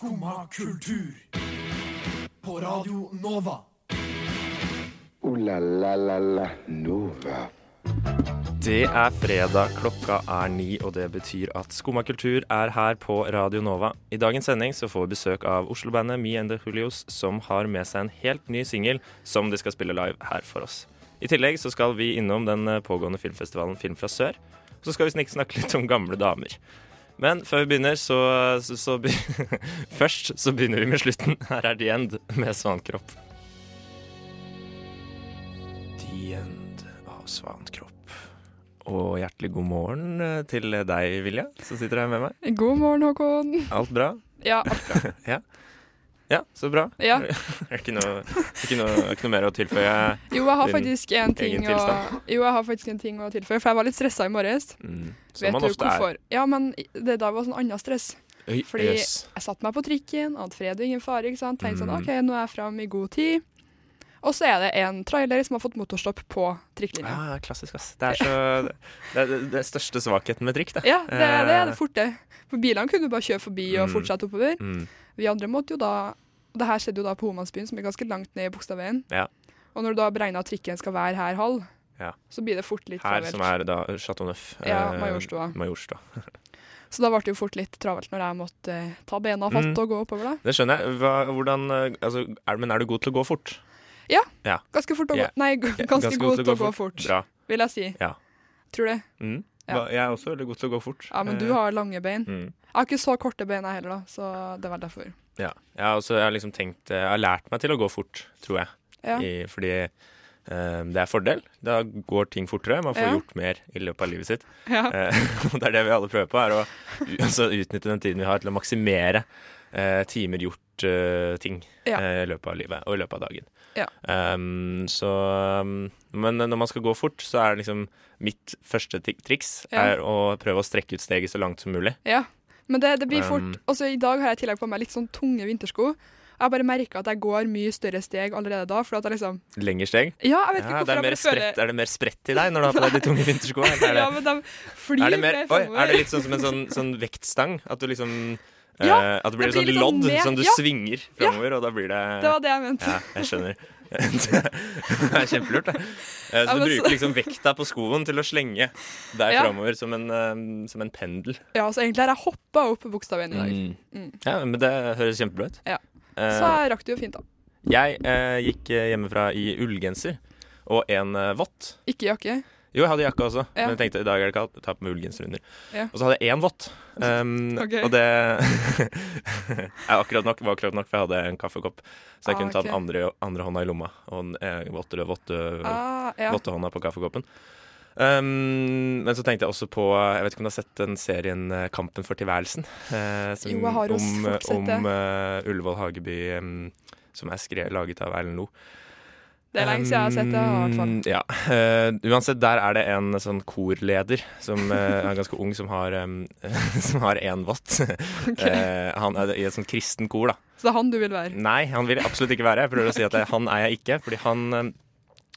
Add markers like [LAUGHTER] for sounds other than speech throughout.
Skumma kultur. På Radio Nova. O-la-la-la-la Nova. Det er fredag, klokka er ni, og det betyr at Skumma kultur er her på Radio Nova. I dagens sending så får vi besøk av Oslo-bandet Me and the Julios, som har med seg en helt ny singel som de skal spille live her for oss. I tillegg så skal vi innom den pågående filmfestivalen Film fra sør. Så skal vi snakke litt om gamle damer. Men før vi begynner, så, så, så be [LAUGHS] Først så begynner vi med slutten. Her er The End med Svankropp. The End av Svankropp. Og hjertelig god morgen eh, til deg, Vilja, som sitter her med meg. God morgen, Håkon. Alt bra? Ja, alt bra. [LAUGHS] Ja, så bra. Ja. [LAUGHS] Det er ikke noe, ikke noe, ikke noe mer å tilføye. Jo, jeg har faktisk en ting å. Jo, jeg har faktisk en ting å tilføye, for jeg var litt stressa i morges. Mm, som Vet man du ofte er. Ja, men det da var sånn annet stress. Øy, Fordi yes. jeg satte meg på trikken, hadde fred og ingen fare, ikke sant. Tenkte sånn Mm. OK, nå er jeg fram i god tid. Og så er det en trailer som har fått motorstopp på trikklinja. Ja, klassisk, ass. Det er så Det er det, det største svakheten med trikk, det. Ja, det, det er det Eh, fort, det. For bilene kunne du bare kjøre forbi og Mm. fortsette oppover. Mm, Vi andre måtte jo da Det her skjedde jo da på Homansbyen, som er ganske langt ned i Bogstadveien. Ja. Og når du da beregner at trikken skal være her halv, Ja. så blir det fort litt her, travelt. som er da Chateau Neuf. Ja, eh, Majorstua. Majorstua. [LAUGHS] Så da ble det jo fort litt travelt når jeg måtte eh, ta bena fatt Mm. og gå oppover. da. Det skjønner jeg. Hva, hvordan eh, altså, er, Men er du god til å gå fort? Ganske fort å gå Ja. Nei, [LAUGHS] ganske, ganske, god til å gå fort, fort vil jeg si. Ja. Tror det. Mm. Ja. Jeg er også veldig god til å gå fort. Ja, men du Eh, har lange bein. mm. Jeg har ikke så korte bein jeg heller, da, så det var derfor. Ja. Jeg har også jeg har liksom tenkt Jeg har lært meg til å gå fort, tror jeg. Ja. I, fordi eh, det er fordel. Da går ting fortere. Man får Ja. gjort mer i løpet av livet sitt. Ja. Eh, [LAUGHS] og det er det vi alle prøver på, er å altså, utnytte den tiden vi har til å maksimere eh, timer gjort eh, ting Ja. uh, i løpet av livet og i løpet av dagen. Ja. Um, så um, Men når man skal gå fort, så er det liksom mitt første triks Ja. er å prøve å strekke ut steget så langt som mulig. ja. Men det, det blir fort. Um, Også i dag har jeg i tillegg på meg litt sånn tunge vintersko. Jeg bare merker at jeg går mye større steg allerede da. For at jeg liksom Lengre steg. Ja, jeg vet ikke Ja, hvorfor det jeg bare føler sprett, er det mer sprett i deg når du har på deg de tunge vinterskoene? [LAUGHS] Er Ja, men de flyr er det, mer, mer oi, er det litt sånn som en sånn, sånn vektstang? At du liksom eh, Ja, At det blir det blir sånn lodd med- som du ja. svinger Ja. fremover, og da blir det Det var det jeg mente. Ja, jeg skjønner. [LAUGHS] det er kjempelurt, det. Eh, Så du bruker liksom vekta på skoen til å slenge deg Ja. framover som en, eh, som en pendel. Ja, så egentlig har jeg hoppa opp bokstaven i dag. Mm. Ja, men det høres kjempebra ut. Ja. Så rakk du jo fint, da. jeg eh, gikk hjemmefra i ullgenser og en vott. Ikke jakke. Jo, jeg hadde jakke også, Ja. men jeg tenkte i dag er det kaldt. Ta på meg ullgenser under. Ja. Og så hadde jeg én vått. Um, [LAUGHS] Ok. Og det [LAUGHS] er akkurat nok, var akkurat nok, for jeg hadde en kaffekopp. Så jeg Ah, kunne ta den andre, andre hånda i lomma og den eh, votte, votte, Ah, ja. vottehånda på kaffekoppen. Um, men så tenkte jeg også på Jeg vet ikke om du har sett den serien eh, 'Kampen for tilværelsen'? Uh, som, Jo, jeg har også om sett det. om uh, Ullevål Hageby, um, som er skre, laget av Erlend Loe. Det er lenge siden jeg har sett det, i hvert fall. Ja. Uh, uansett, der er det en sånn korleder som uh, er ganske ung, som har um, [LAUGHS] Som har én watt. [LAUGHS] Ok. Eh, han er i et sånt kristen kor, da. Så det er han du vil være? Nei, han vil jeg absolutt ikke være. Jeg prøver å si at det, han er jeg ikke, fordi han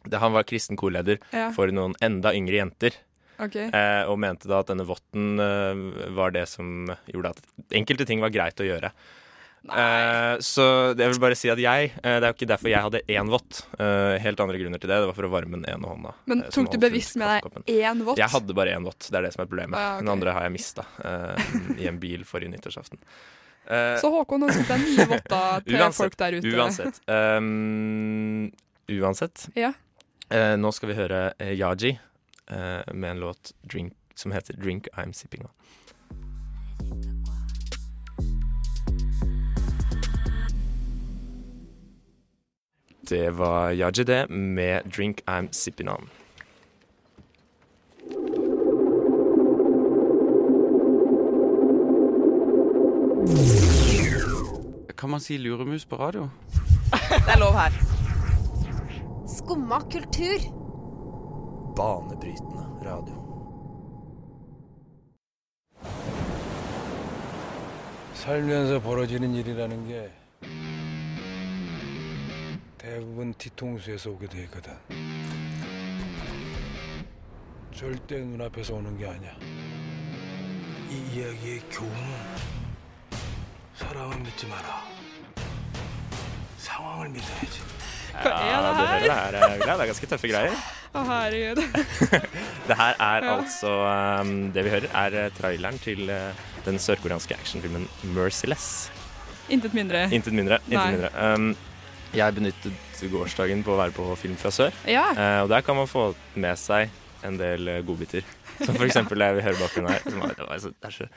det, Han var kristen korleder Ja. for noen enda yngre jenter. Okay. Og mente da at denne votten var det som gjorde at enkelte ting var greit å gjøre. Eh, så jeg vil bare si at jeg uh, Det er jo ikke derfor jeg hadde én vott. Uh, helt andre grunner til det. Det var for å varme den ene hånda. Men eh, tok du bevisst med deg én vott? Jeg hadde bare én vott. Det er det som er problemet. Ah, ok. Den andre har jeg mista i en bil forrige nyttårsaften. Eh, Så Håkon ønsket deg nye votter til [LAUGHS] Uansett, folk der ute. uansett. Um, uansett. Ja. Eh, nå skal vi høre eh, Yaji eh, med en låt drink, som heter 'Drink I'm Sipping On'. Det var Yaji det, med 'Drink I'm Sipping On'. Kan man si luremus på radio? [LAUGHS] Det er lov her. Skumma kultur. Banebrytende radio. 살면서 벌어지는 일이라는 게 대부분 뒤통수에서 오게 돼 있거든. 절대 눈앞에서 오는 게 아니야. 이 이야기의 교훈은 사랑을 믿지 마라. 상황을 믿어야지. Hva er Ja, det du hører her? det her er, det er ganske tøffe greier. [LAUGHS] Å, herregud. [LAUGHS] Det her er Ja. altså um, Det vi hører, er eh, traileren til eh, den sørkoreanske actionfilmen 'Merciless'. Intet mindre. Intet mindre. Nei. Intet mindre. Um, jeg benyttet gårsdagen på å være på Film fra sør, Ja. eh, og der kan man få med seg en del eh, godbiter. Som for [LAUGHS] eksempel det vi hører bakgrunnen her. Som er, det, var så, det er så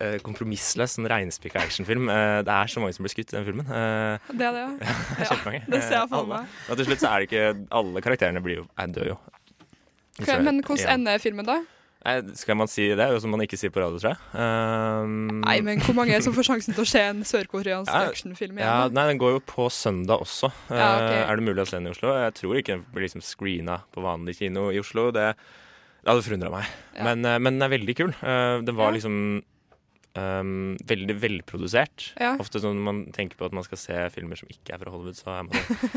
eh, kompromissløs, sånn reinspikka actionfilm. Eh, det er så mange som blir skutt i den filmen. Eh, Det er det, ja. [LAUGHS] er det ser jeg Eh, for alle. meg. Og til slutt så er det ikke Alle karakterene blir jo, er dør jo. Okay, men hvordan Ja. ender filmen, da? Nei, Skal man si det, som man ikke sier på radio, tror jeg? Um, Nei, men hvor mange er det som får sjansen til å se en sørkoreansk Ja, actionfilm ja. Nei, Den går jo på søndag også. Ja. Eh, er det mulig å se den i Oslo? Jeg tror ikke den blir liksom screena på vanlig kino i Oslo. Det, det hadde forundra meg. Men, eh, men den er veldig kul. Det den var liksom um, veldig velprodusert. Ja. Ofte sånn når man tenker på at man skal se filmer som ikke er fra Hollywood, så er man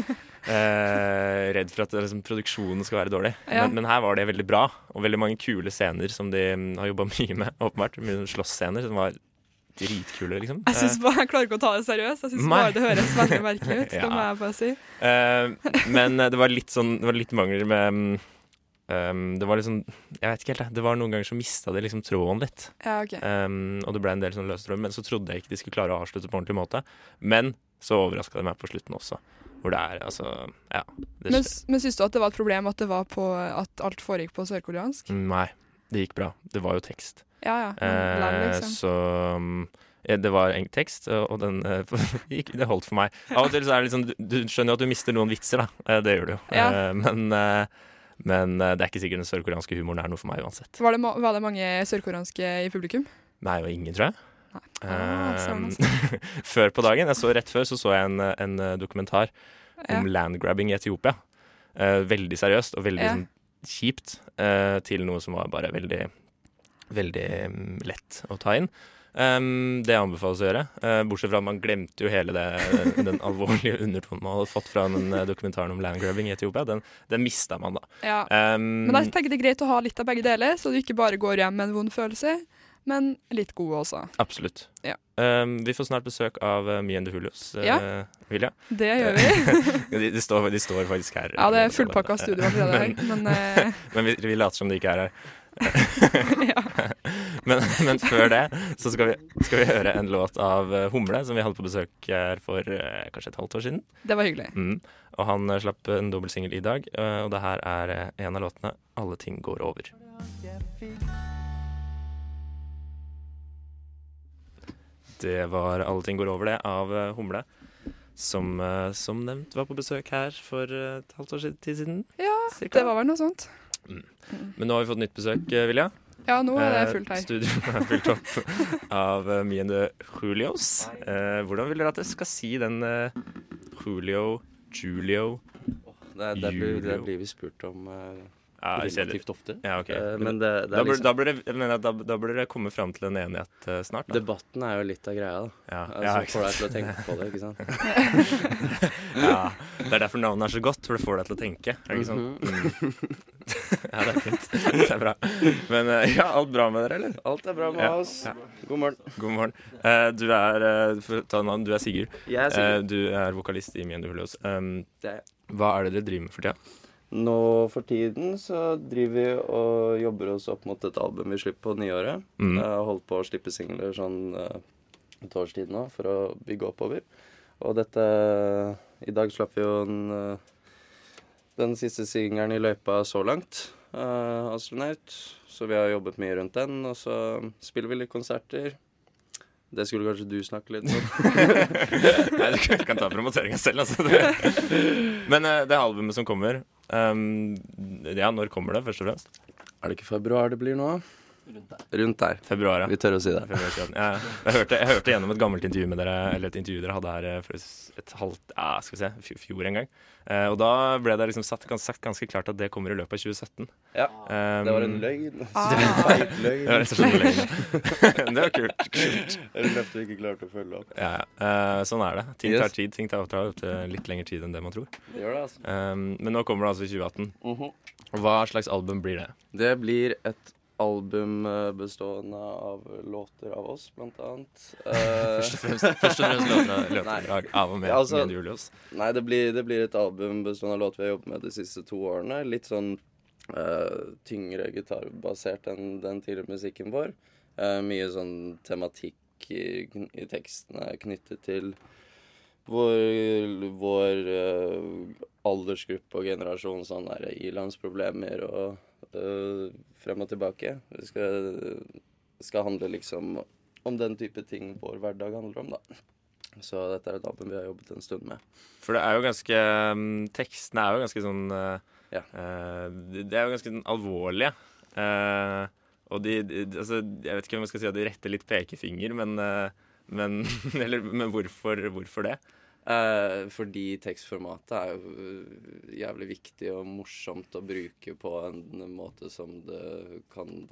[LAUGHS] eh, redd for at liksom, produksjonen skal være dårlig. Ja. Men, men her var det veldig bra, og veldig mange kule scener som de um, har jobba mye med. åpenbart Mye slåssscener som var dritkule, liksom. Jeg, synes bare, jeg klarer ikke å ta det seriøst. Jeg syns bare det høres veldig merkelig ut. Ja. [LAUGHS] Det må jeg bare si. Uh, men eh, det var litt sånn Det var litt mangler med mm, um, Det var liksom Jeg vet ikke helt, det. Det var noen ganger så mista de liksom tråden litt. Ja, okay. Um, og det ble en del sånn løse tråder. Men så trodde jeg ikke de skulle klare å avslutte på ordentlig måte. Men så overraska de meg på slutten også. Hvor det er altså Ja. Det, Men, men syns du at det var et problem at, det var på, at alt foregikk på sørkoreansk? Nei, det gikk bra. Det var jo tekst. Ja ja. Men, liksom. Eh, så um, ja, det var en tekst, og den eh, [LAUGHS] det holdt for meg. Av og til så er det liksom Du, du skjønner jo at du mister noen vitser, da. Eh, det gjør du jo. Ja. Eh, men men eh, det er ikke sikkert den sørkoreanske humoren er noe for meg uansett. Var det, ma- var det mange sørkoreanske i publikum? Nei, og ingen, tror jeg. Ah, Eh, [LAUGHS] før på dagen, jeg så rett før, så så jeg en, en eh, dokumentar Ja. om landgrabbing i Etiopia. Veldig seriøst og veldig Ja. sånn, kjipt til noe som var bare veldig, veldig mm, lett å ta inn. Um, det anbefales å gjøre. Uh, bortsett fra at man glemte jo hele det, [LAUGHS] den alvorlige undertonen man hadde fått fra den eh, dokumentaren om landgrabbing i Etiopia. Den, den mista man, da. Ja. Um, Men jeg tenker det er greit å ha litt av begge deler, så du ikke bare går hjem med en vond følelse, men litt gode også. Absolutt. Ja. Um, vi får snart besøk av uh, Me and the Hulios. uh, Ja. Vilja. Det gjør vi. [LAUGHS] de, de, står, de står faktisk her. Ja, det er fullpakka studio allerede [LAUGHS] men, men eh, Men vi, vi later som de ikke er her. ja. Men, men før det så skal vi, skal vi høre en låt av uh, Humle, som vi hadde på besøk her for uh, kanskje et halvt år siden. Det var hyggelig. Mm. Og han uh, slapp en dobbeltsingel i dag, og det her er en av låtene 'Alle ting går over'. Det var 'Alle ting går over', det, av Humle. Som, som nevnt var på besøk her for et halvt år siden. Ja, cirka. det var vel noe sånt. Men nå har vi fått nytt besøk, Vilja. Ja, nå er det Eh, fullt her. Studio er fullt opp av uh, Me and the Julios. Eh, hvordan vil dere at jeg skal si den uh, Julio, Julio Det, det, blir, det blir vi spurt om eh, Ja, relativt ofte. Ja, ok. Eh, men det, det Da burde, liksom, da, burde, jeg mener, da, da burde dere komme fram til en enighet uh, snart. Da. Debatten er jo litt av greia, da. Ja, Altså, ja, får deg til å tenke på det, ikke sant. [LAUGHS] ja, det er derfor navnet er så godt, for det får deg til å tenke. Er det ikke sånn? Mm -hmm. [LAUGHS] ja, det er fint. Det er bra. Men uh, ja, alt bra med dere, eller? Alt er bra med Ja, oss. ja. God morgen. God morgen. Uh, du er for å ta navn, du er Sigurd. Jeg er Eh, Sigurd. du er vokalist i Mjøndalen Julios. Um, hva er det dere driver med for tida? Nå for tiden så driver vi og jobber oss opp mot et album vi slipper på nyåret. Mm. Jeg har holdt på å slippe singler sånn eh, et års tid nå for å bygge oppover. Og dette I dag slapp vi jo en, eh, den siste singelen i løypa så langt. Uh, 'Astronaut'. Så vi har jobbet mye rundt den. Og så spiller vi litt konserter. Det skulle kanskje du snakke litt om. [LAUGHS] Nei, du kan, ta promoteringa selv, altså. [LAUGHS] Men det albumet som kommer um, Ja, når kommer det, først og fremst? Er det ikke februar det blir nå? Rundt der. Februar, ja. Vi tør å si det. Februar Ja, jeg, hørte, jeg hørte gjennom et gammelt intervju med dere Eller et intervju dere hadde her eh, for et halvt Ja, skal vi se, fj- fjor en gang. Eh, og da ble det liksom satt, sagt ganske klart at det kommer i løpet av 2017. Ja. Um, Det var en løgn. Ah. [LAUGHS] Det var en feit løgn. [LAUGHS] Det var rett og slett en løgn. [LAUGHS] det var kult. kult. Et løfte vi ikke klarte å følge opp. Ja. Eh, sånn er det. Ting tar tid. Ting tar, tar litt lengre tid enn det man tror. Det gjør det, altså. Um, men nå kommer det altså i 2018. Uh -huh. Hva slags album blir det? Det blir et album eh, bestående av låter av oss, blant annet. [LAUGHS] Eh, Først og fremst, først og fremst låter, låter av- og med altså- med Julius. Nei, det blir, det blir et album bestående av låter vi har jobbet med de siste to årene. Litt sånn uh, tyngre gitarbasert enn den tidligere musikken vår. Uh, mye sånn tematikk i, i tekstene knyttet til vår, vår uh, aldersgruppe og generasjon, sånn der ilandsproblemer og uh, frem og tilbake. Det skal, skal handle liksom om den type ting vår hverdag handler om, da. Så dette er et album vi har jobbet en stund med. For det er jo ganske mm, Tekstene er jo ganske sånn eh, Ja. de- Det er jo ganske sånn alvorlige. Uh, og de, de Altså, jeg vet ikke om jeg skal si at de retter litt pekefinger, men eh, men, [LAUGHS] eller, men hvorfor, hvorfor det? Eh, fordi tekstformatet er jo jævlig viktig og morsomt å bruke på en måte som det kan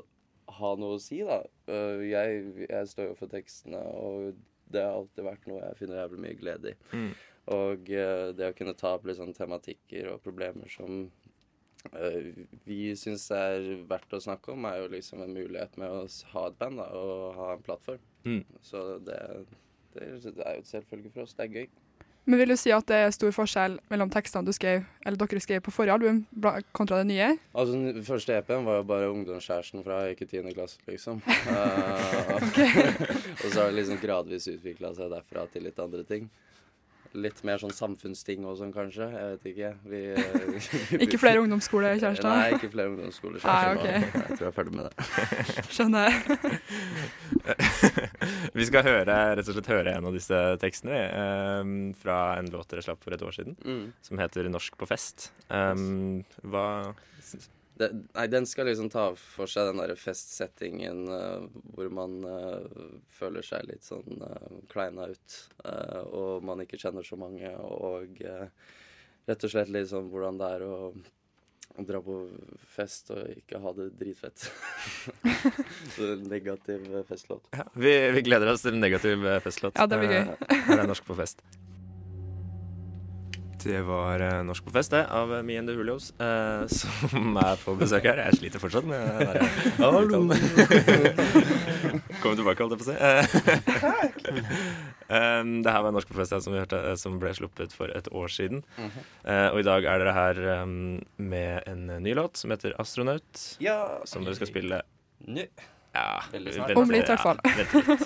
ha noe å si, da. Eh, jeg, jeg står jo for tekstene, og det har alltid vært noe jeg finner jævlig mye glede i. Mm. Og eh, det å kunne ta opp litt sånn tematikker og problemer som eh, vi syns er verdt å snakke om, er jo liksom en mulighet med å ha et band da, og ha en plattform. Mm. Så det, det, det er jo et selvfølge for oss. Det er gøy. Men vil du si at det er stor forskjell mellom tekstene du skrev, eller dere skrev på forrige album, kontra det nye? Altså, Den første EP-en var jo bare ungdomskjæresten fra ikke 10. klasse, liksom. [LAUGHS] Eh, [LAUGHS] og så har det liksom gradvis utvikla seg derfra til litt andre ting. Litt mer sånn samfunnsting og sånn, kanskje. Jeg vet ikke. Vi, vi [LAUGHS] [LAUGHS] Ikke flere ungdomsskolekjærester? Nei, ikke flere ungdomsskolekjærester. Nei, ok. nå. Jeg tror jeg er ferdig med det. [LAUGHS] Skjønner. Vi skal høre, rett og slett høre en av disse tekstene eh, fra en låt dere slapp for et år siden, Mm. som heter 'Norsk på fest'. Um, hva det, nei, den skal liksom ta for seg den derre festsettingen uh, hvor man uh, føler seg litt sånn uh, kleina ut, og man ikke kjenner så mange, og rett og slett litt sånn hvordan det er å å dra på fest og ikke ha det dritfett. [LAUGHS] så negativ festlåt. ja, vi, vi gleder oss til en negativ festlåt. Ja, det blir gøy. Her er 'Norsk på fest'. Det var uh, Norsk på fest, det, av eh, Me and the Julios, uh, [LAUGHS] som er på besøk her. Jeg sliter fortsatt med det Hallo! uttalen. [LAUGHS] Kom tilbake, holdt jeg på å si. Eh, [LAUGHS] um, det her var Norsk på fest, som vi hørte, eh, som ble sluppet for et år siden. Uh, og i dag er dere her um, med en eh, ny låt som heter 'Astronaut', Ja, som dere skal spille Nå. ja, Veldig snart. Om litt, i hvert fall.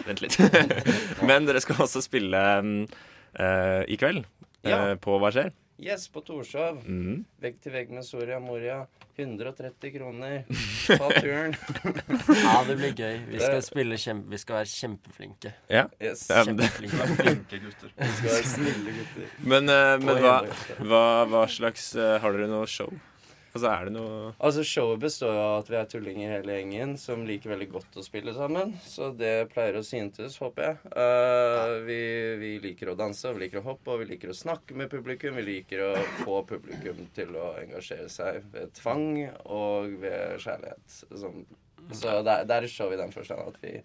Vent litt. Vent litt. Men dere skal også spille um, eh, i kveld. Ja. eh, på Hva skjer? Yes, på Torshov. Mhm. Vegg til vegg med Soria Moria. 130 kroner. [LAUGHS] Ta turen. Ja, det blir gøy. Vi skal spille kjempe... Vi skal være kjempeflinke. Ja. Yes. Kjempeflinke. [LAUGHS] Flinke gutter. [LAUGHS] Vi skal være snille gutter. Men, uh, men hva, hva, hva slags uh, Har dere noe show? Altså, er det noe Altså, Showet består av at vi er tullinger hele gjengen som liker veldig godt å spille sammen. Så det pleier å syntes, håper jeg. Uh, vi, vi liker å danse, og vi liker å hoppe, og vi liker å snakke med publikum. Vi liker å få publikum til å engasjere seg ved tvang og ved kjærlighet. Som, så der er, det er et show i den forstand at vi,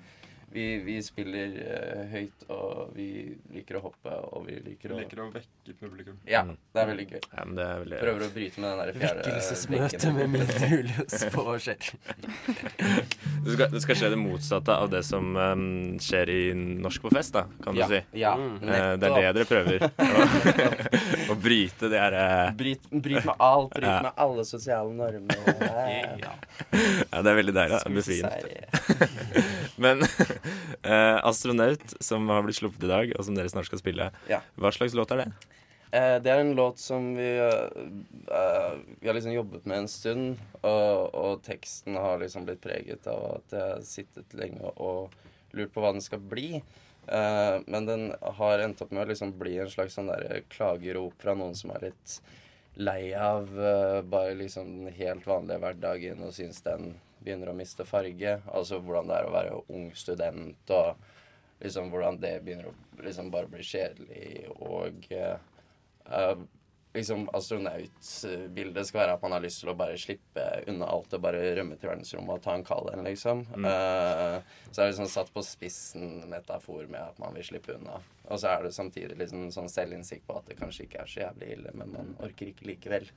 vi, vi spiller uh, høyt, og vi liker å hoppe, og vi liker å Liker å vekke publikum. Ja, det er veldig gøy. ja, men det er veldig Prøver å bryte med den der fjerde Vekkelsesmøte med. Mille Julius på Hva skjer? [LAUGHS] det skal, det skal skje det motsatte av det som um, skjer i Norsk på fest, da, kan du ja, si. Ja, Mm. Eh, det er det dere prøver. Å, [LAUGHS] å bryte det derre uh... Bryt, bryt med alt. Bryt Ja. med alle sosiale normer. Ja. [LAUGHS] Ja, det er veldig deilig. Befriende. Men [LAUGHS] eh, 'Astronaut', som har blitt sluppet i dag, og som dere snart skal spille, Ja. hva slags låt er det? Eh, det er en låt som vi eh, Vi har liksom jobbet med en stund, og, og teksten har liksom blitt preget av at jeg har sittet lenge og lurt på hva den skal bli. Uh, men den har endt opp med å liksom bli en slags sånn der klagerop fra noen som er litt lei av uh, bare liksom den helt vanlige hverdagen og syns den begynner å miste farge. Altså hvordan det er å være ung student, og liksom hvordan det begynner å liksom bare bli kjedelig. Og eh, liksom astronautbildet skal være at man har lyst til å bare slippe unna alt og bare rømme til verdensrommet og ta en kald en, liksom. Eh, så er det liksom satt på spissen metafor med at man vil slippe unna. Og så er det samtidig liksom sånn selvinnsikt på at det kanskje ikke er så jævlig ille, men man orker ikke likevel.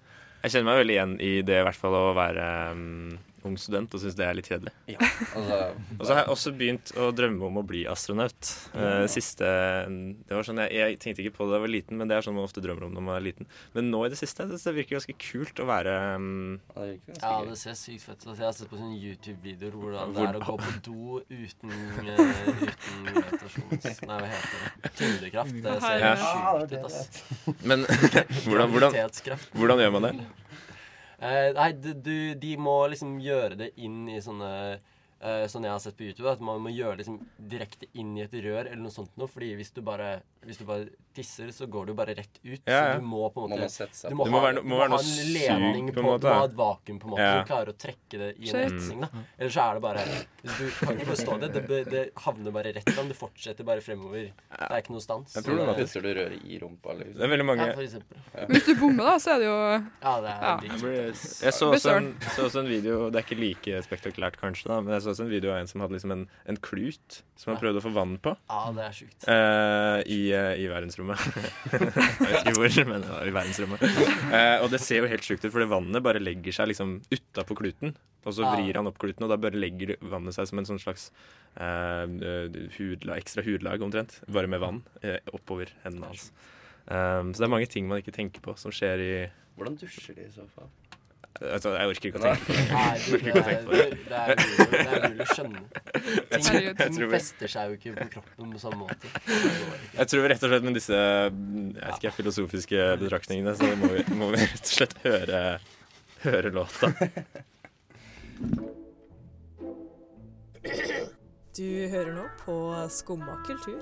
Jeg kjenner meg veldig igjen i det, i hvert fall å være um, ung student og synes det er litt kjedelig. Ja, altså [LAUGHS] Og så har jeg også begynt å drømme om å bli astronaut. Eh, siste Det var sånn jeg, jeg tenkte ikke på det da jeg var liten, men det er sånn man ofte drømmer om når man er liten. Men nå i det siste det, det virker ganske kult å være um, ja, det Ja, det ser sykt fett ut. Altså, Jeg har sett på sånne YouTube-videoer hvordan det er å gå på do uten, uh, uten. Nei, hva heter det? [LAUGHS] Tyngdekraft. Det ser Ja. sjukt ut, ass. Men [LAUGHS] hvordan, hvordan, hvordan gjør man det? Eh, nei, du, du, de må liksom gjøre det inn i sånne eh, Sånn jeg har sett på YouTube, at man må gjøre det liksom direkte inn i et rør eller noe sånt noe. Fordi hvis du bare, hvis du bare tisser, så går du bare rett ut. Ja, ja. Så du må på en måte må sette seg du må, Det må ha, være no- må være ha noe en sug ledning på på, en måte, Du må ha et vakuum på en måte Ja. Du klarer å trekke det i en Shit. retning. da Eller så er det bare Du kan ikke forstå det. Det, det havner bare rett fram. Det fortsetter bare fremover. Det er ikke noe stans. Jeg tror det er det. Du røret i rumpa, Det liksom? er veldig mange Ja. Hvis du bommer, da, så er det jo Ja, det er Ja. Jeg så, også en, så også en video Det er ikke like spektakulært, kanskje, da men jeg så også en video av en som hadde liksom en, en klut som han prøvde å få vann på Ja, det er sjukt. Uh, i, uh, i verdensrommet. [LAUGHS] jeg vet ikke hvor, men det var i verdensrommet. Eh, og det ser jo helt sjukt ut, for det vannet bare legger seg liksom utapå kluten. Og så vrir han opp kluten, og da bare legger vannet seg som en sånn slags eh, hudla, ekstra hudlag, omtrent. Bare med vann eh, oppover hendene hans. Um, så det er mange ting man ikke tenker på, som skjer i Hvordan dusjer de i så fall? Altså, jeg orker ikke å tenke på det. Nei, du, det, er, det, det, er mulig, det er mulig å skjønne. Ting, ting vi- fester seg jo ikke på kroppen på samme måte. Jeg tror rett og slett med disse jeg vet ikke, filosofiske betraktningene, så må vi, må vi rett og slett høre, høre låta. Du hører nå på Skumma kultur.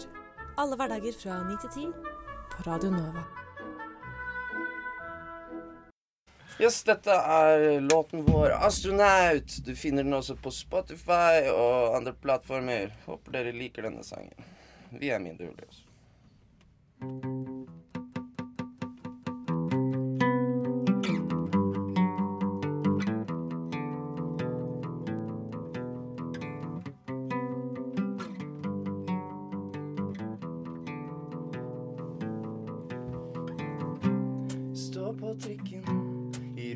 Alle hverdager fra 9 til 10 på Radio Nova. Yes, dette er låten vår 'Astronaut'. Du finner den også på Spotify og andre plattformer. Håper dere liker denne sangen. Vi er mindre Julius.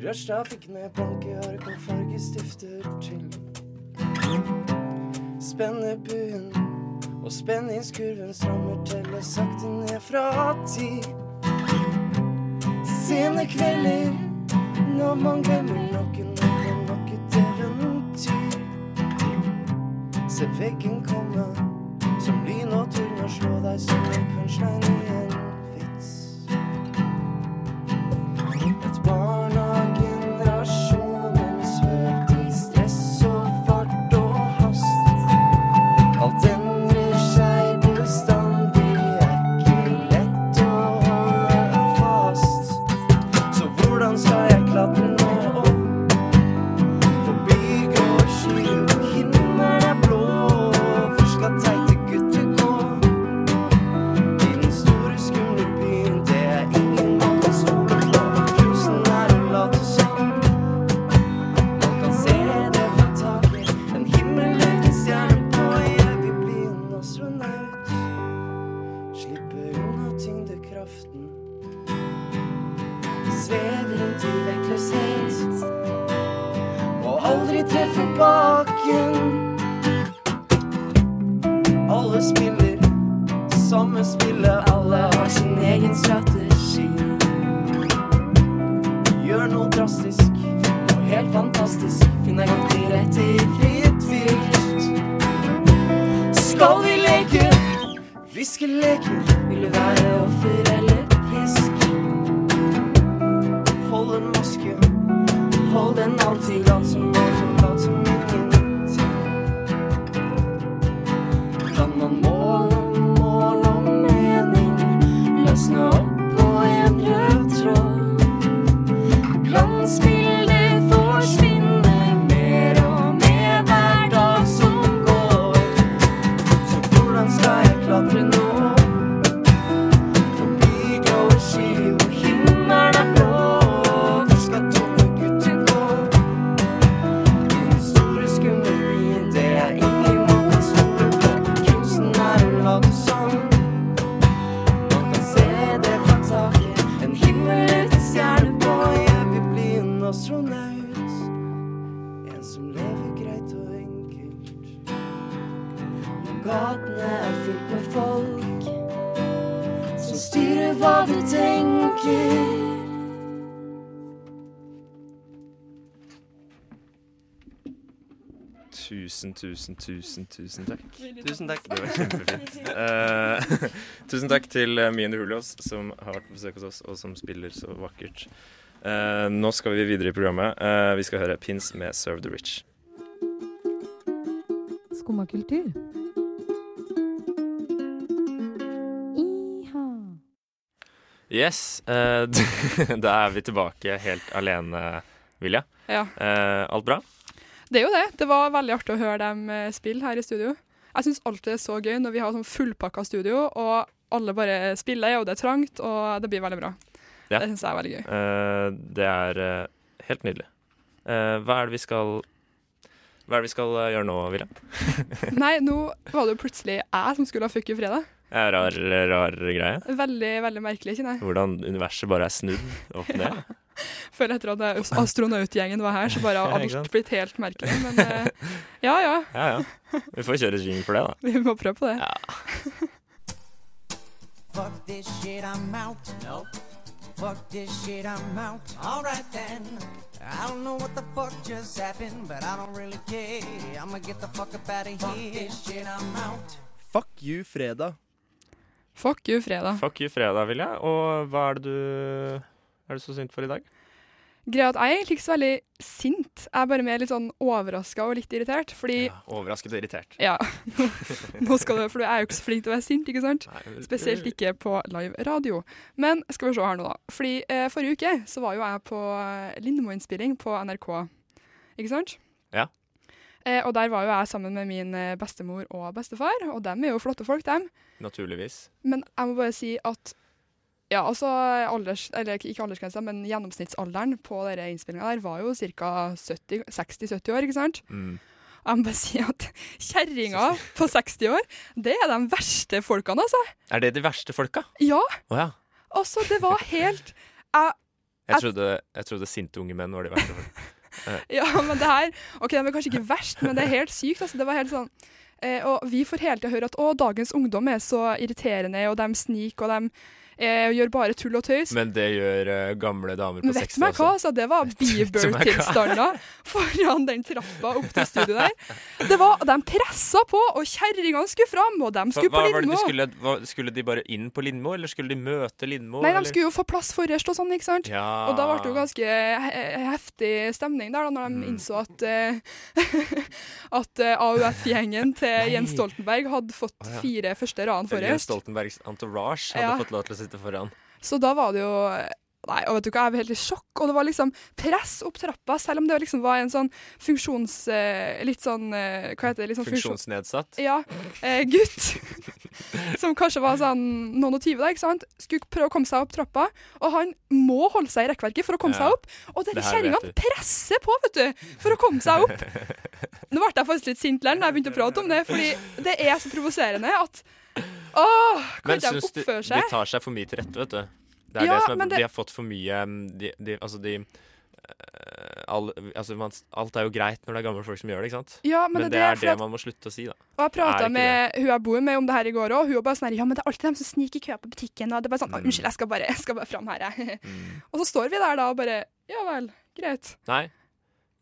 I rushtrafikken med blanke ark og fargestifter til. Spenne buen og spenningskurven strammer teller sakte ned fra ti. Sene kvelder når man glemmer noen og nok et eventyr. Se veggen komme som lyn og turn og slå deg som en punchline i young Tusen, tusen, tusen, tusen takk. Tusen takk. Det var kjempefint. Uh, [LAUGHS] tusen takk til Mien Mie and som har vært på besøk hos oss, og som spiller så vakkert. Uh, nå skal vi videre i programmet. Uh, vi skal høre Pins med 'Serve the Rich'. Skumma kultur. Iha. Yes, eh, [LAUGHS] da er vi tilbake helt alene, Vilja. Ja. Eh, alt bra? Det er jo det. Det var veldig artig å høre dem eh, spille her i studio. Jeg syns alltid det er så gøy når vi har sånn fullpakka studio, og alle bare spiller, og det er trangt, og det blir veldig bra. Ja. Det syns jeg er veldig gøy. Uh, det er uh, helt nydelig. Uh, hva er det vi skal Hva er det vi skal gjøre nå, Vilja? [LAUGHS] [LAUGHS] Nei, nå var det jo plutselig jeg som skulle ha Fuck you fredag. Er rar, rar greie. Veldig, veldig merkelig, kjenner jeg. Hvordan universet bare er snudd opp ned. [LAUGHS] For etter at astronautgjengen var her, så bare har [LAUGHS] Ja, alt blitt helt merkelig. Men eh, ja, ja. [LAUGHS] Ja, ja. Vi får kjøre jingle for det, da. Vi må prøve på det. Fuck this shit, I'm out. Nope. Fuck this shit, I'm out. Alright then. I don't know what the fuck just happened, but I don't really care. I'ma get the fuck up out of here. Fuck this shit, I'm out. Fuck you, fredag. Fuck you, fredag. Fuck you, fredag, Vilja. Og hva er det du Er du så sint for i dag? Greia at jeg er egentlig ikke så veldig sint. Jeg er bare mer litt sånn overraska og litt irritert, fordi Overrasket og irritert. Ja. [LAUGHS] Nå skal du, for du er jo ikke så flink til å være sint, ikke sant? Spesielt ikke på live radio. Men skal vi se her nå, da. Fordi eh, forrige uke så var jo jeg på eh, Lindmo-innspilling på NRK, ikke sant? Ja. Eh, og der var jo jeg sammen med min eh, bestemor og bestefar, og dem er jo flotte folk, dem. Naturligvis. Men jeg må bare si at ja, altså alders, eller ikke aldersgrensa, men gjennomsnittsalderen på denne innspillinga der var jo ca. 60-70 år, ikke sant? Mm. Jeg må bare si at kjerringa på 60 år, det er de verste folkene, altså. Er det de verste folka? Ja, Oh, ja. altså, det var helt jeg, [LAUGHS] Jeg trodde, jeg trodde sinte unge menn var de verste folka. [LAUGHS] Ja, men det her Ok, de er kanskje ikke verst, men det er helt sykt. Altså, det var helt sånn eh, Og vi får hele tida høre at å, dagens ungdom er så irriterende, og de sniker, og de eh, gjør bare tull og tøys. Men det gjør uh, gamle damer på Men vet 60 du meg hva, altså, det var? Bieber-tilstander foran den trappa opp til studio der. Det var, De pressa på, og kjerringene skulle fram, og de skulle hva på Lindmo. skulle, skulle de bare inn på Lindmo, eller skulle de møte Lindmo? Nei, de eller? skulle jo få plass forrest og sånn, ikke sant? Ja. Og da ble det jo ganske heftig stemning der, da, når Mm. de innså at, uh, [LAUGHS] at uh, AUF-gjengen til Jens Stoltenberg hadde fått fire første raden Jens. Stoltenbergs entourage hadde Ja. fått lov til å sitte foran. Så da var det jo Nei, og vet du hva, jeg var helt i sjokk. Og det var liksom press opp trappa, selv om det liksom var en sånn funksjons... eh, litt sånn eh, Hva heter det? Litt sånn Funksjonsnedsatt. Ja. Eh, gutt. [LAUGHS] som kanskje var sånn noen og tyve, da, ikke sant. Skulle prøve å komme seg opp trappa, og han må holde seg i rekkverket for å komme Ja. seg opp. Og Det denne kjerringa presser på, vet du, for å komme seg opp. [LAUGHS] Nå ble jeg faktisk litt sint da jeg begynte å prate om det, fordi det er så provoserende at Åh, Men ikke de syns du oppføre de tar seg for mye til rette, vet du? Det er Ja, det som er, det- De har fått for mye um, de, de, Altså, de eh, all, altså man, Alt er jo greit når det er gamle folk som gjør det, ikke sant? Ja, men det er det det, er det at- man må slutte å si, da. Og jeg prata med hun jeg bor med om det her i går òg. Hun var bare sånn her, Ja, men det er alltid dem som sniker i køa på butikken. Og det er bare sånn Mm. Unnskyld, jeg skal bare, jeg skal bare fram her, jeg. [LAUGHS] Og så står vi der da og bare Ja vel, greit. Nei.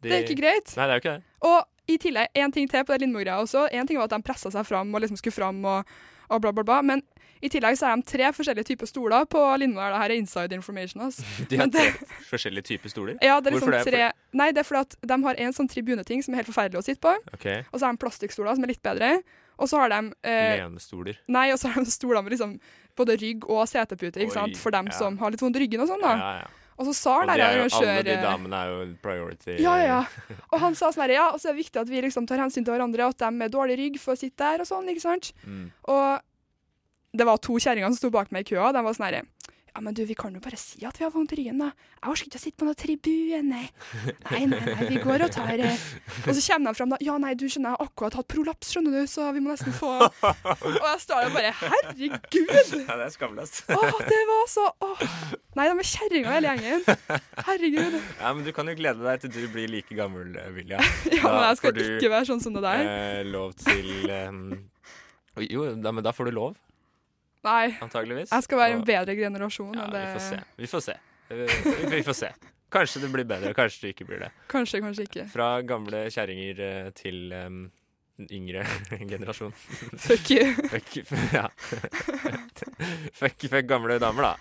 de- Det er ikke greit. Nei, det er jo ikke det. Og i tillegg, én ting til på det Lindmo-greia også. En ting var at de pressa seg fram og liksom skulle fram og, og bla, bla, bla. Men i tillegg så er de tre forskjellige typer stoler på Lindmo. her. Det her er inside information. Altså. [LAUGHS] De har det- tre forskjellige typer stoler. Ja, det er liksom Hvorfor det? tre Nei, det er fordi at de har en sånn tribuneting som er helt forferdelig å sitte på. Okay. Og så har de plastikkstoler som er litt bedre. Og så har de eh, Lenestoler. Nei, og så har de stoler med liksom både rygg og setepute, ikke Oi, sant? For dem ja. som har litt vondt i ryggen og sånn, da. Ja, ja. Og så sa han der er jo, alle de damene er jo priority. Ja, ja. Og han sa sånn her, ja, og så er det viktig at vi liksom tar hensyn til hverandre, at de med dårlig rygg får sitte der og sånn, ikke sant? Mm. Og det var to kjerringer som sto bak meg i køa, de var sånn her, ja, men du, vi kan jo bare si at vi har vondt i ryggen, da. Jeg orker ikke å sitte på noen tribune. Nei, nei, nei, nei, vi går og tar eh. Og så kommer de fram da, ja, nei, du skjønner, jeg har akkurat hatt prolaps, skjønner du, så vi må nesten få [LAUGHS] Og jeg står der og bare, herregud! Ja, det er skamløst. Å, det var så å. Nei, de er kjerringa hele gjengen. Herregud. Ja, men du kan jo glede deg til du blir like gammel, eh, Vilja. [LAUGHS] Ja, men jeg skal ikke være sånn som det der. Eh, lov til em, Jo, da, men da får du lov, Nei. antageligvis. Jeg skal være en bedre generasjon Ja, enn det vi får se. Vi får se. Vi, vi får se. Kanskje det blir bedre, kanskje det ikke blir det. Kanskje, kanskje ikke. Fra gamle kjerringer eh, til um, yngre [LAUGHS] generasjon. Fuck you. fuck, ja. [LAUGHS] fuck, fuck gamle damer, da.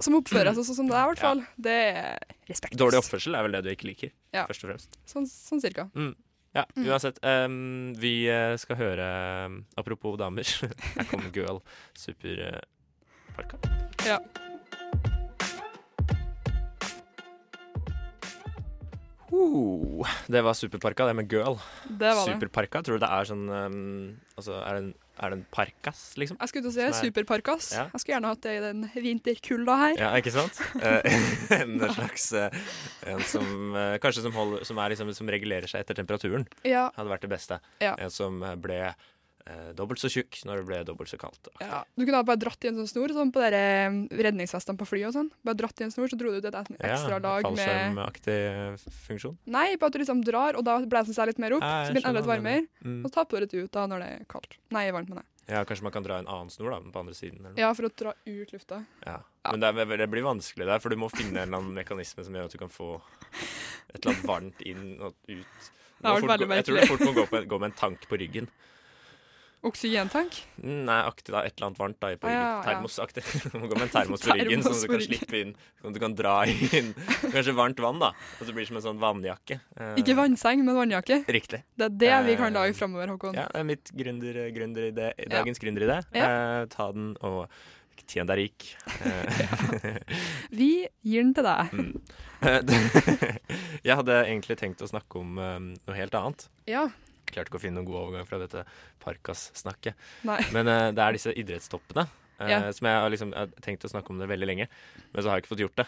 Som oppfører seg sånn som det er, i hvert fall. Det er respekt. Dårlig oppførsel er vel det du ikke liker, Ja. først og fremst. Sånn, sånn cirka. Mm. Ja, Mm. uansett. Um, vi eh, skal høre Apropos damer. [LAUGHS] Her kommer Girl Superparka. Ja. Uh, det var Superparka, det med Girl. Det var det. Superparka, tror du det er sånn um, Altså, er det en, er det en parkas, liksom? Jeg skulle til å si er- superparkas. Ja. Jeg skulle gjerne hatt det i den vinterkulda her. Ja, ikke sant? Eh, [LAUGHS] en slags eh, En som eh, Kanskje som, holder, som, liksom, som regulerer seg etter temperaturen. Ja. Hadde vært det beste. Ja. En som ble eh, dobbelt så tjukk når det ble dobbelt så kaldt. Ja. Du kunne ha bare dratt i en sånn snor, sånn på dere eh, redningsvestene på flyet og sånn. Bare dratt i en snor, så dro du ut et ekstra ekstra lag med Fallskjermaktig funksjon. Nei, bare at du liksom drar, og da blåser det seg litt mer opp. Ja, så blir det enda litt varmere. Mm. Og så tapper du det ut da når det er kaldt. Nei, varmt, mener jeg. Ja, Kanskje man kan dra en annen snor da, på andre siden? Ja, for å dra ut lufta. Ja. Men det, er, det blir vanskelig der, for du må finne en eller annen mekanisme som gjør at du kan få et eller annet varmt inn og ut. Vært fort jeg tror det fort må gå, på, gå med en tank på ryggen. Oksygentank? Nei, aktig da, et eller annet varmt da, på ryggen. ja, ja. Termosaktig. [LAUGHS] Du må gå med en termos på ryggen, sånn at du kan slippe inn. Sånn at du kan dra inn [LAUGHS] kanskje varmt vann, da. Og så blir det som en sånn vannjakke. Eh, Ikke vannseng, men vannjakke. Riktig. Det er det vi kan Eh, lage framover, Håkon. Ja, det er mitt gründer, gründeridé. Dagens gründeridé. Ja. Eh, ta den og tjen deg rik. Eh, [LAUGHS] Vi gir den til deg. Mm. Eh, Jeg hadde egentlig tenkt å snakke om eh, noe helt annet. Ja. Klarte ikke å finne noen god overgang fra dette Parkas-snakket. Men uh, det er disse idrettstoppene. Uh, Ja. Som jeg har liksom, jeg har tenkt å snakke om det veldig lenge, men så har jeg ikke fått gjort det.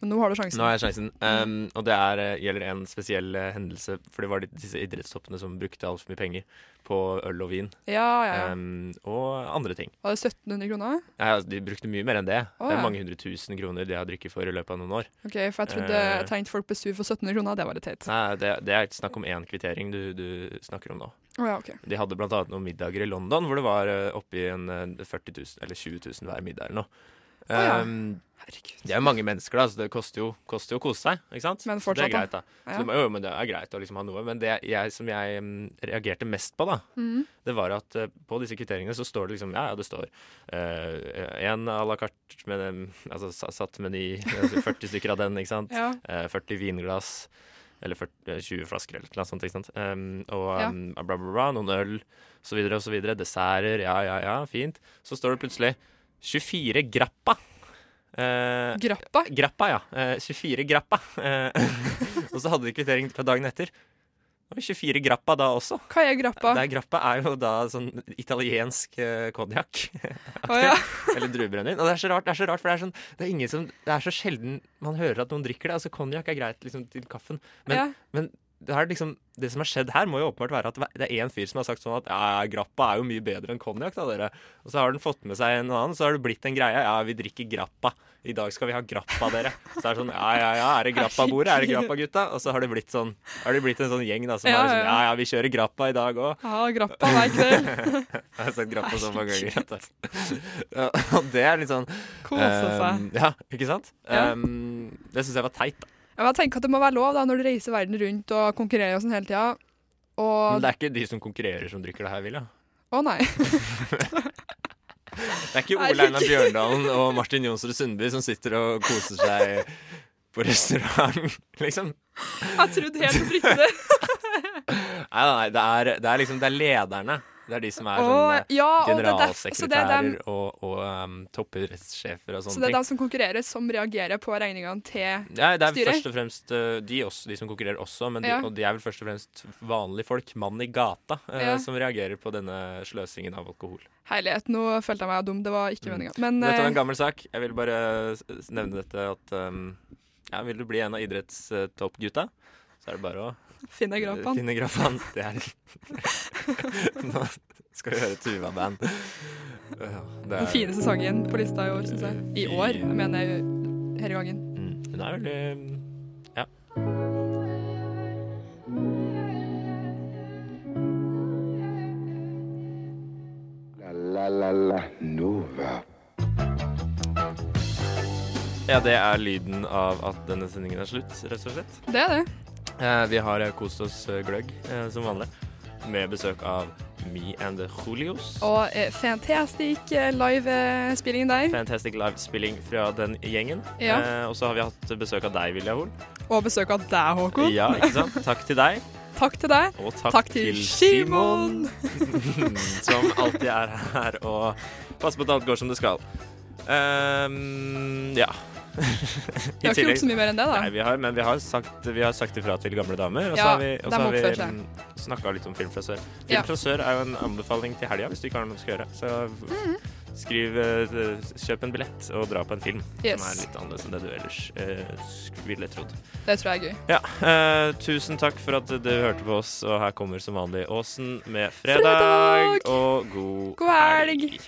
Men nå har du sjansen. Nå har jeg sjansen. Um, og det er, eh, gjelder en spesiell uh, hendelse, for det var disse idrettstoppene som brukte altfor mye penger på øl og vin. Ja, ja, ja. Um, og andre ting. Var det 1700 kroner? Nei, altså, de brukte mye mer enn det. Å, det er mange hundre tusen kroner de har drukket for i løpet av noen år. OK, for jeg trodde uh, jeg folk ble sur for 1700 kroner. Det var litt teit. Nei, det, det er ikke snakk om én kvittering du, du snakker om nå. Å ja, OK. De hadde annet noen middager i London hvor det var uh, oppi en eh, 40 000 eller 20 000 hver middag eller noe. Å ja. Um, det er jo mange mennesker, da, så det koster jo, koster jo å kose seg. ikke sant? Men Så det fortsatt, er greit, da. Ja. Så jo, men det er greit å liksom ha noe. Men det jeg, som jeg mm, reagerte mest på, da, mm. det var at uh, på disse kvitteringene så står det liksom Ja, ja, det står én à la carte med um, altså satt meny, altså 40 stykker av den, ikke sant. [LAUGHS] Ja. Uh, 40 vinglass. Eller 40, eh, 20 flasker eller noe sånt. ikke sant? Um, og Ja. um, bla, bla, bla, noen øl, så videre og så videre. Desserter, ja, ja, ja, fint. Så står det plutselig 24 grappa. Eh, Grappa? Grappa, ja. Eh, 24 grappa. Eh, [LAUGHS] og så hadde de kvittering fra dagen etter. Og 24 grappa da også. Hva er grappa? Det er grappa er jo da sånn italiensk uh, konjakk. Oh, ja. [LAUGHS] Eller druebrennevin. Og det er så rart, det er så rart, for det er, sånn, det er ingen som Det er så sjelden man hører at noen drikker det. Altså Konjakk er greit liksom, til kaffen, men, Ja. men det, liksom, det som har skjedd her, må jo åpenbart være at det er én fyr som har sagt sånn at ja, grappa er jo mye bedre enn konjakk, da, dere. Og så har den fått med seg en annen, så har det blitt en greie. Ja, vi drikker grappa. I dag skal vi ha grappa, dere. Så er det sånn ja, ja, ja, er det grappa-bordet? Er det grappa, gutta? Og så har det blitt sånn Har det blitt en sånn gjeng da som Ja, har sånn ja. Ja, vi kjører grappa i dag òg. Ja, grappa hver kveld. [LAUGHS] Jeg har sagt grappa så mange ganger. at og det er litt sånn Kose seg. Um, ja, ikke sant? Ja. Um, det syns jeg var teit. da. Jeg tenker at det må være lov da, når du reiser verden rundt og konkurrerer og sånn hele tida. Og Men det er ikke de som konkurrerer, som drikker det her, Vilja. Å nei. [LAUGHS] [LAUGHS] Det er ikke Ole. Einar Bjørndalen og Martin Jonsrud Sundby som sitter og koser seg på restaurant, [LAUGHS] liksom. Jeg trodde helt oppriktig det. Nei, nei, det er, det er liksom Det er lederne. Det er de som er sånn ja, det er generalsekretærer og, og, og um, toppidrettssjefer og Så det er ting. de som konkurrerer, som reagerer på regningene til Ja, det er styret? først og fremst uh, de, også, de som konkurrerer også, men de, Ja. og de er vel først og fremst vanlige folk, mann i gata, uh, Ja. som reagerer på denne sløsingen av alkohol. Herlighet, nå følte jeg meg dum. Det var ikke meninga. Men Dette var eh, en gammel sak. Jeg vil bare nevne dette at um, ja, Vil du bli en av idrettstoppgutta, så er det bare å Finne grappaen. Finne grappaen. Det er [LAUGHS] Nå skal vi høre Tuva-band. Den fineste sangen på lista i år, syns jeg. I år. Jeg mener i gangen. Mm, Hun er veldig Ja. La Nova. Ja, det er lyden av at denne sendingen er slutt, rett og slett. Det er det. Eh, vi har eh, kost oss eh, gløgg, som vanlig, med besøk av Me and the Julios. Og eh, fantastisk eh, livespilling der. Fantastic livespilling fra den gjengen. Ja. Eh, og så har vi hatt besøk av deg, Vilja Hol. Og besøk av deg, Håkon. Ja, ikke sant? Takk til deg. [LAUGHS] Takk til deg. Og takk, til til Simon. [LAUGHS] som alltid er her og passer på at alt går som det skal. Um, ja. Vi har ikke gjort så mye mer enn det, da. Nei, vi har, men vi har sagt, vi har sagt ifra til gamle damer. Og så Ja, har vi, og så har vi mm, snakka litt om Film fra sør. Film Ja. fra sør er jo en anbefaling til helga hvis du ikke har noe du skal gjøre. Så Mhm. skriv eh, Kjøp en billett og dra på en film Yes. som er litt annerledes enn det du ellers eh, ville trodd. Det tror jeg er gøy. Ja, eh, tusen takk for at du hørte på oss, og her kommer som vanlig Åsen med fredag, Fredag! og god, God helg.